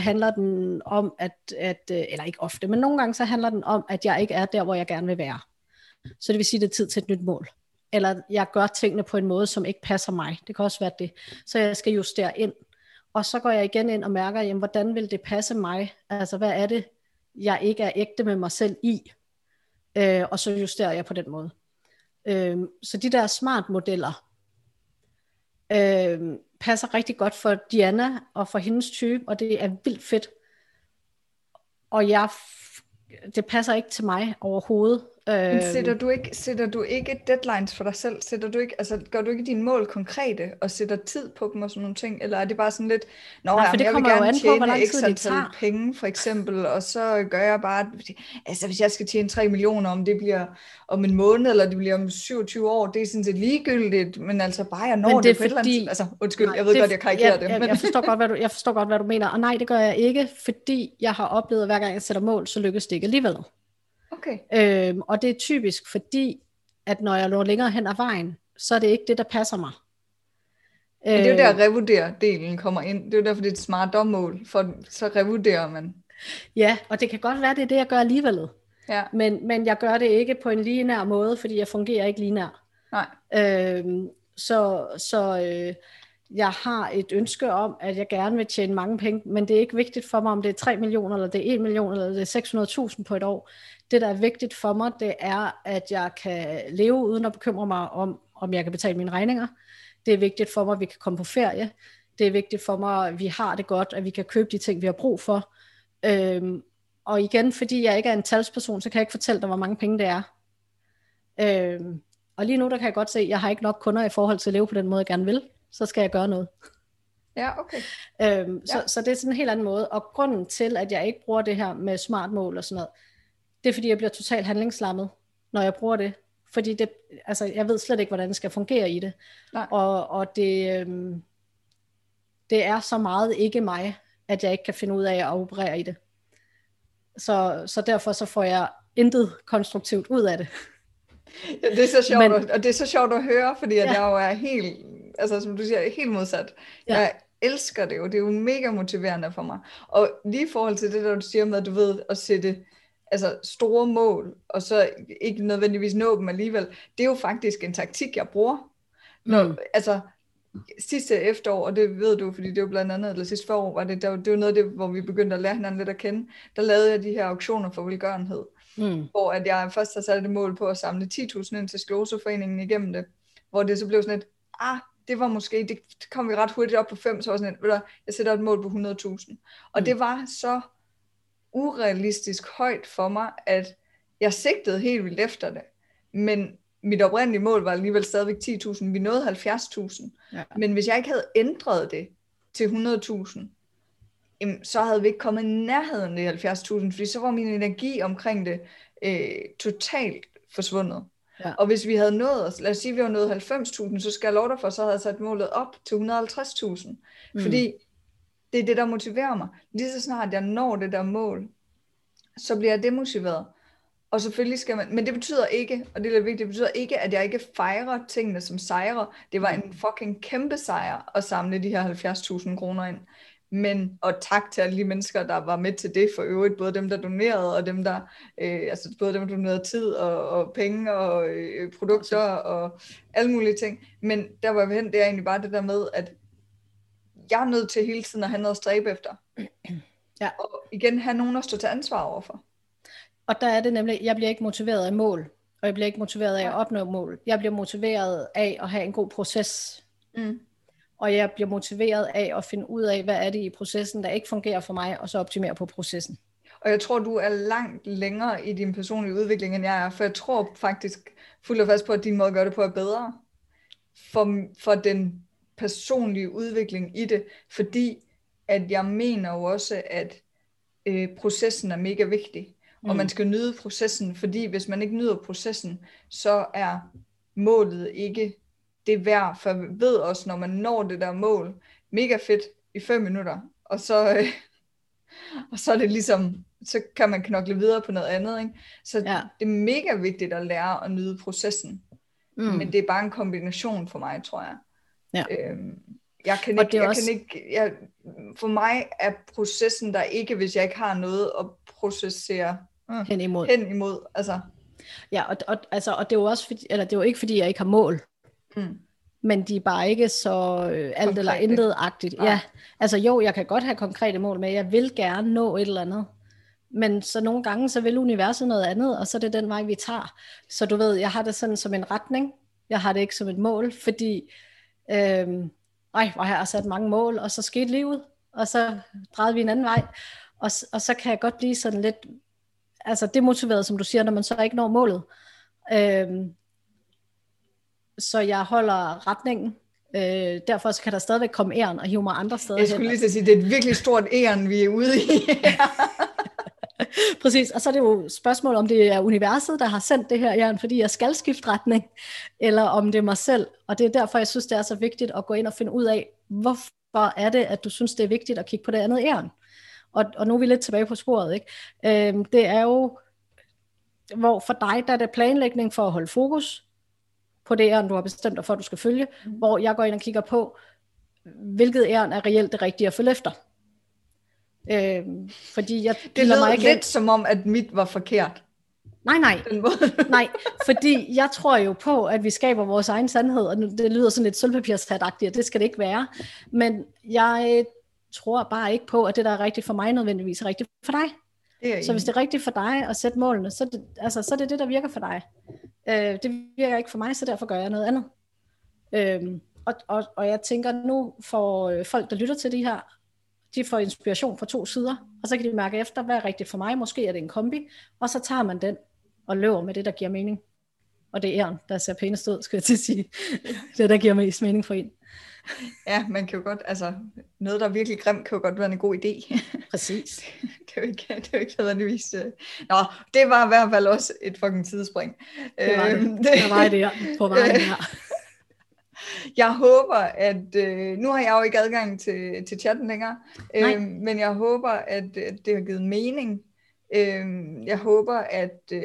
handler den om, at, at, øh, eller ikke ofte, men nogle gange så handler den om, at jeg ikke er der, hvor jeg gerne vil være. Så det vil sige, at det er tid til et nyt mål. Eller jeg gør tingene på en måde, som ikke passer mig. Det kan også være det. Så jeg skal justere ind. Og så går jeg igen ind og mærker, jamen, hvordan vil det passe mig? Altså, hvad er det, jeg ikke er ægte med mig selv i? Øh, og så justerer jeg på den måde. Øh, så de der smart modeller, øh, passer rigtig godt for Diana og for hendes type, og det er vildt fedt. Og jeg, det passer ikke til mig overhovedet. Men Øh, sætter du, ikke, sætter du ikke deadlines for dig selv? Sætter du ikke, altså, gør du ikke dine mål konkrete og sætter tid på dem og sådan nogle ting? Eller er det bare sådan lidt, Nå, Nej, for jamen, det jeg vil kommer jo gerne an på, tjene hvor lang tid det tager. penge for eksempel, og så gør jeg bare, altså hvis jeg skal tjene 3 millioner, om det bliver om en måned, eller det bliver om 27 år, det er sådan set ligegyldigt, men altså bare jeg når Men det, det på et eller andet fordi- altså undskyld, Nej, jeg ved det- godt, jeg karikerer ja, det, men Jeg forstår, godt, hvad du, jeg forstår godt, hvad du mener. Og nej, det gør jeg ikke, fordi jeg har oplevet, at hver gang jeg sætter mål, så lykkes det ikke alligevel. Okay, Øhm, og det er typisk, fordi at når jeg når længere hen ad vejen, så er det ikke det, der passer mig. Men det er jo der, revurdere-delen kommer ind. Det er jo derfor, det er et smart dommål, for så revurderer man. Ja, og det kan godt være, det er det, jeg gør alligevel. Ja. Men, men jeg gør det ikke på en linær måde, fordi jeg fungerer ikke linær. Nej. Øhm, så så øh, jeg har et ønske om, at jeg gerne vil tjene mange penge, men det er ikke vigtigt for mig, om det er 3 millioner, eller det er 1 million, eller det er 600.000 på et år. Det, der er vigtigt for mig, det er, at jeg kan leve uden at bekymre mig om, om jeg kan betale mine regninger. Det er vigtigt for mig, at vi kan komme på ferie. Det er vigtigt for mig, at vi har det godt, at vi kan købe de ting, vi har brug for. Øhm, og igen, fordi jeg ikke er en talsperson, så kan jeg ikke fortælle dig, hvor mange penge det er. Øhm, og lige nu, der kan jeg godt se, at jeg har ikke nok kunder i forhold til at leve på den måde, jeg gerne vil. Så skal jeg gøre noget. Ja, okay. Øhm, Ja. så, så det er sådan en helt anden måde. Og grunden til, at jeg ikke bruger det her med smart mål og sådan noget, det er fordi, jeg bliver totalt handlingslammet, når jeg bruger det. Fordi det, altså, jeg ved slet ikke, hvordan det skal fungere i det. Nej. Og, og det, øhm, det er så meget ikke mig, at jeg ikke kan finde ud af at operere i det. Så, så derfor så får jeg intet konstruktivt ud af det. Ja, det er så sjovt, Men- og det er så sjovt at høre, fordi at Ja. jeg jo er helt, altså som du siger, helt modsat. Ja. Jeg elsker det jo, det er jo mega motiverende for mig. Og lige i forhold til det, der du siger med, at du ved at sætte altså store mål, og så ikke nødvendigvis nå dem alligevel, det er jo faktisk en taktik, jeg bruger. Når, Mm. Altså, sidste efterår, og det ved du, fordi det var blandt andet, eller sidste forår, var det, der, det var noget af det, hvor vi begyndte at lære hinanden lidt at kende, der lavede jeg de her auktioner for velgørenhed Mm. hvor at jeg først har sat et mål på at samle 10.000 ind til Skleroseforeningen igennem det, hvor det så blev sådan et, ah, det var måske, det kom vi ret hurtigt op på 5, så var sådan et, jeg sætter et mål på 100.000. Og Mm. det var så urealistisk højt for mig, at jeg sigtede helt vildt efter det. Men mit oprindelige mål var alligevel stadigvæk 10.000. Vi nåede 70.000. Ja. Men hvis jeg ikke havde ændret det til 100.000, jamen, så havde vi ikke kommet i nærheden af 70.000, fordi så var min energi omkring det øh, totalt forsvundet. Ja. Og hvis vi havde nået, os- lad os sige, at vi har nået 90.000, så skal jeg love dig for, så havde jeg sat målet op til 150.000. Mm. Fordi det er det, der motiverer mig. Lige så snart jeg når det der mål, så bliver jeg demotiveret. Og selvfølgelig skal man, men det betyder ikke, og det er lidt vigtigt, det betyder ikke, at jeg ikke fejrer tingene som sejre. Det var en fucking kæmpe sejr at samle de her 70.000 kroner ind. Men, og tak til alle de mennesker, der var med til det for øvrigt, både dem, der donerede, og dem, der, øh, altså både dem, der donerede tid, og, og penge, og øh, produkter, og alle mulige ting. Men der var hen, det er egentlig bare det der med, at jeg er nødt til hele tiden at have noget at stræbe efter. Ja. Og igen have nogen at stå til ansvar overfor. Og der er det nemlig, jeg bliver ikke motiveret af mål, og jeg bliver ikke motiveret af at opnå mål. Jeg bliver motiveret af at have en god proces, Mm. og jeg bliver motiveret af at finde ud af, hvad er det i processen, der ikke fungerer for mig, og så optimere på processen. Og jeg tror, du er langt længere i din personlige udvikling, end jeg er, for jeg tror faktisk fuldt og fast på, at din måde at gøre det på er bedre for, for den personlige udvikling i det, fordi at jeg mener jo også, at øh, processen er mega vigtig, mm. og man skal nyde processen, fordi hvis man ikke nyder processen, så er målet ikke det værd, for ved også, når man når det der mål, mega fedt i fem minutter, og så, øh, og så er det ligesom, så kan man knokle videre på noget andet. Ikke? Så ja. det er mega vigtigt at lære at nyde processen. Mm. Men det er bare en kombination for mig, tror jeg. Ja. Øhm, jeg kan ikke, jeg også- kan ikke jeg, for mig er processen der ikke, hvis jeg ikke har noget at processere mm, hen imod. hen imod. Altså, Ja, og, og, altså, og det er jo også fordi, eller det er jo ikke fordi, jeg ikke har mål, mm, men de er bare ikke så øh, alt eller intet-agtigt. Ja, altså jo, jeg kan godt have konkrete mål med, jeg vil gerne nå et eller andet. Men så nogle gange, så vil universet noget andet, og så er det den vej, vi tager. Så du ved, jeg har det sådan som en retning. Jeg har det ikke som et mål, fordi, øhm, ej, hvor har jeg sat mange mål, og så skete livet, og så drejede vi en anden vej. Og, og så kan jeg godt blive sådan lidt, altså demotiveret, som du siger, når man så ikke når målet. Øhm, så jeg holder retningen. Øh, derfor så kan der stadigvæk komme æren og hive mig andre steder jeg hen. skulle lige til at sige, det er et virkelig stort æren, vi er ude i. Præcis, og så er det jo spørgsmål, om det er universet, der har sendt det her jern, fordi jeg skal skifte retning, eller om det er mig selv. Og det er derfor, jeg synes, det er så vigtigt at gå ind og finde ud af, hvorfor er det, at du synes, det er vigtigt at kigge på det andet jern. Og, og nu er vi lidt tilbage på sporet, ikke? Øhm, det er jo, hvor for dig, der er det planlægning for at holde fokus på det jern, du har bestemt dig for, at du skal følge, hvor jeg går ind og kigger på, hvilket æren er reelt det rigtige at følge efter. Øh, fordi jeg Det lød mig ikke lidt som om, at mit var forkert. Nej, nej. Nej, fordi jeg tror jo på, at vi skaber vores egen sandhed, og det lyder sådan lidt sølvpapirshatagtigt, og det skal det ikke være. Men jeg tror bare ikke på, at det, der er rigtigt for mig, nødvendigvis er rigtigt for dig. Det er Så hvis det er rigtigt for dig at sætte målene, så er det, altså, så er det det, der virker for dig. Øh, det virker ikke for mig, så derfor gør jeg noget andet. Øh, og, og, og jeg tænker nu, for øh, folk, der lytter til de her, de får inspiration fra to sider, og så kan de mærke efter, hvad er rigtigt for mig. Måske er det en kombi, og så tager man den og løber med det, der giver mening. Og det er æren, der ser pænest ud, skal jeg til at sige. Det, der giver mest mening for en. Ja, man kan jo godt, altså, noget, der er virkelig grimt, kan jo godt være en god idé. Præcis. det er jo ikke, det er jo ikke nødvendigvis... øh. Nå, det var i hvert fald også et fucking tidsspring. Det var det. Øhm, Der var det der på vejen her. Jeg håber, at... Øh, nu har jeg jo ikke adgang til, til chatten længere, Nej. øh, men jeg håber, at, at det har givet mening. Øh, jeg håber, at... Øh,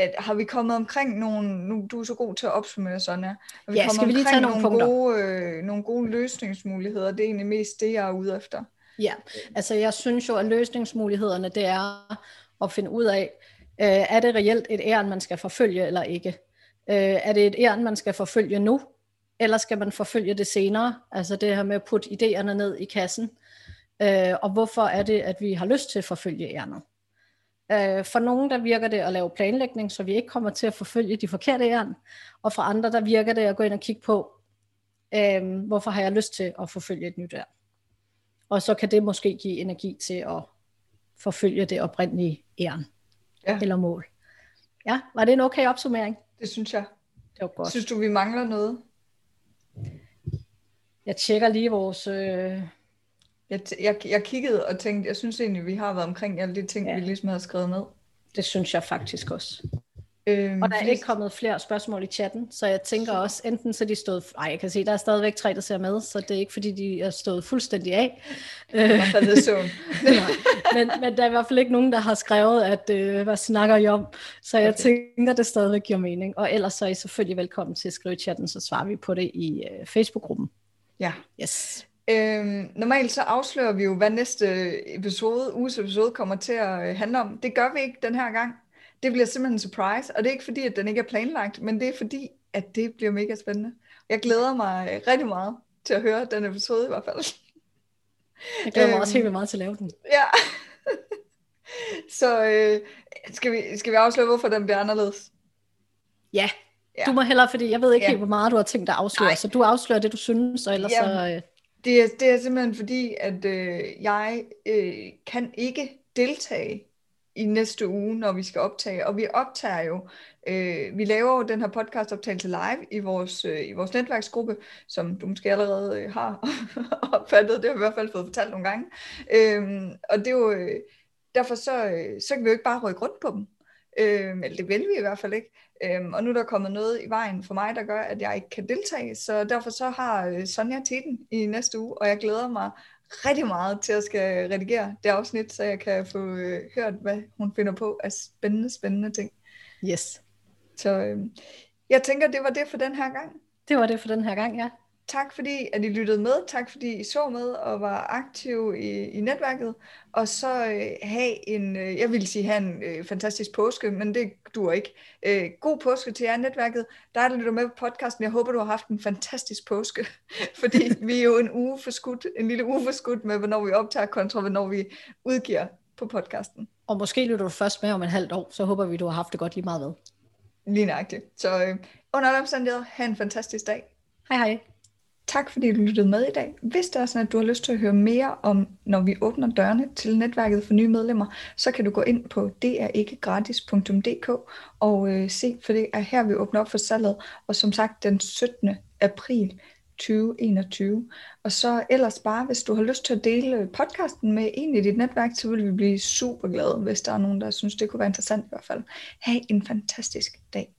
at har vi kommet omkring nogle, nu du er så god til at opsummere sådan her, har vi Ja, kommet skal vi lige tage nogle nogle gode, øh, nogle gode løsningsmuligheder, det er egentlig mest det, jeg er ude efter. Ja, altså jeg synes jo, at løsningsmulighederne, det er at finde ud af, øh, er det reelt et æren, man skal forfølge eller ikke? Øh, er det et æren, man skal forfølge nu, eller skal man forfølge det senere? Altså det her med at putte idéerne ned i kassen. Øh, og hvorfor er det, at vi har lyst til at forfølge ærnet? Øh, for nogen, der virker det at lave planlægning, så vi ikke kommer til at forfølge de forkerte æren. Og for andre, der virker det at gå ind og kigge på, øh, hvorfor har jeg lyst til at forfølge et nyt æren? Og så kan det måske give energi til at forfølge det oprindelige æren Ja. eller mål. Ja, var det en okay opsummering? Det synes jeg. Det var godt. Synes du, vi mangler noget? Jeg tjekker lige vores... Øh... Jeg, jeg, jeg kiggede og tænkte, jeg synes egentlig, vi har været omkring alle de ting, ja. vi ligesom havde skrevet ned. Det synes jeg faktisk også. Øhm, Og der er ikke kommet flere spørgsmål i chatten, så jeg tænker også, enten så de stået... Ej, jeg kan se, der er stadigvæk tre, der ser med, så det er ikke fordi, de er stået fuldstændig af. Søvn. men, men der er i hvert fald ikke nogen, der har skrevet, at øh, hvad snakker I om? Så jeg Okay. tænker, det stadigvæk giver mening. Og ellers så er I selvfølgelig velkommen til at skrive i chatten, så svarer vi på det i øh, Facebook-gruppen. ja. Yes. Øhm, normalt så afslører vi jo, hvad næste episode, uges episode kommer til at øh, handle om. Det gør vi ikke den her gang. Det bliver simpelthen en surprise, og det er ikke fordi, at den ikke er planlagt, men det er fordi, at det bliver mega spændende. Jeg glæder mig rigtig meget til at høre den episode i hvert fald. Jeg glæder mig Øhm. også helt vildt meget til at lave den. Ja. så øh, skal, vi, skal vi afsløre, hvorfor den bliver anderledes? Ja, Ja. du må hellere, fordi jeg ved ikke Ja. helt, hvor meget du har tænkt dig at afsløre, Nej. så du afslører det, du synes, og ellers Jamen, så... Øh, Det er, det er simpelthen fordi, at øh, jeg øh, kan ikke deltage i næste uge, når vi skal optage. Og vi optager jo, øh, vi laver jo den her podcast optagelse live i vores, øh, i vores netværksgruppe, som du måske allerede øh, har opfattet, det har vi i hvert fald fået fortalt nogle gange. Øh, og det er jo, øh, derfor så, øh, så kan vi jo ikke bare rykke rundt på dem. Øh, eller det vil vi i hvert fald ikke. Øhm, og nu er der kommet noget i vejen for mig, der gør, at jeg ikke kan deltage. Så derfor så har øh, Sonja teten i næste uge, og jeg glæder mig rigtig meget til at skal redigere det afsnit, så jeg kan få øh, hørt, hvad hun finder på af spændende, spændende ting. yes, Så øh, jeg tænker, det var det for den her gang. det var det for den her gang, ja. Tak fordi, at I lyttede med. Tak fordi I så med og var aktive i, i netværket. Og så øh, have en, øh, jeg vil sige have en øh, fantastisk påske, men det duer ikke. Øh, god påske til jer netværket. Der der lytter med på podcasten. Jeg håber, du har haft en fantastisk påske. fordi vi er jo en uge for skudt, en lille uge for skudt med, hvornår vi optager kontra, hvornår vi udgiver på podcasten. Og måske lytter du først med om et halvt år, så håber vi, du har haft det godt lige meget ved. Lige nøjagtigt. Så øh, under alle omstændigheder, have en fantastisk dag. Hej hej. Tak fordi du lyttede med i dag. Hvis det er sådan, at du har lyst til at høre mere om, når vi åbner dørene til netværket for nye medlemmer, så kan du gå ind på drikkegratis.dk og øh, se, for det er her, vi åbner op for salget. Og som sagt, den 17. april 2021. Og så ellers bare, hvis du har lyst til at dele podcasten med en i dit netværk, så vil vi blive super glade, hvis der er nogen, der synes, det kunne være interessant i hvert fald. Ha' en fantastisk dag.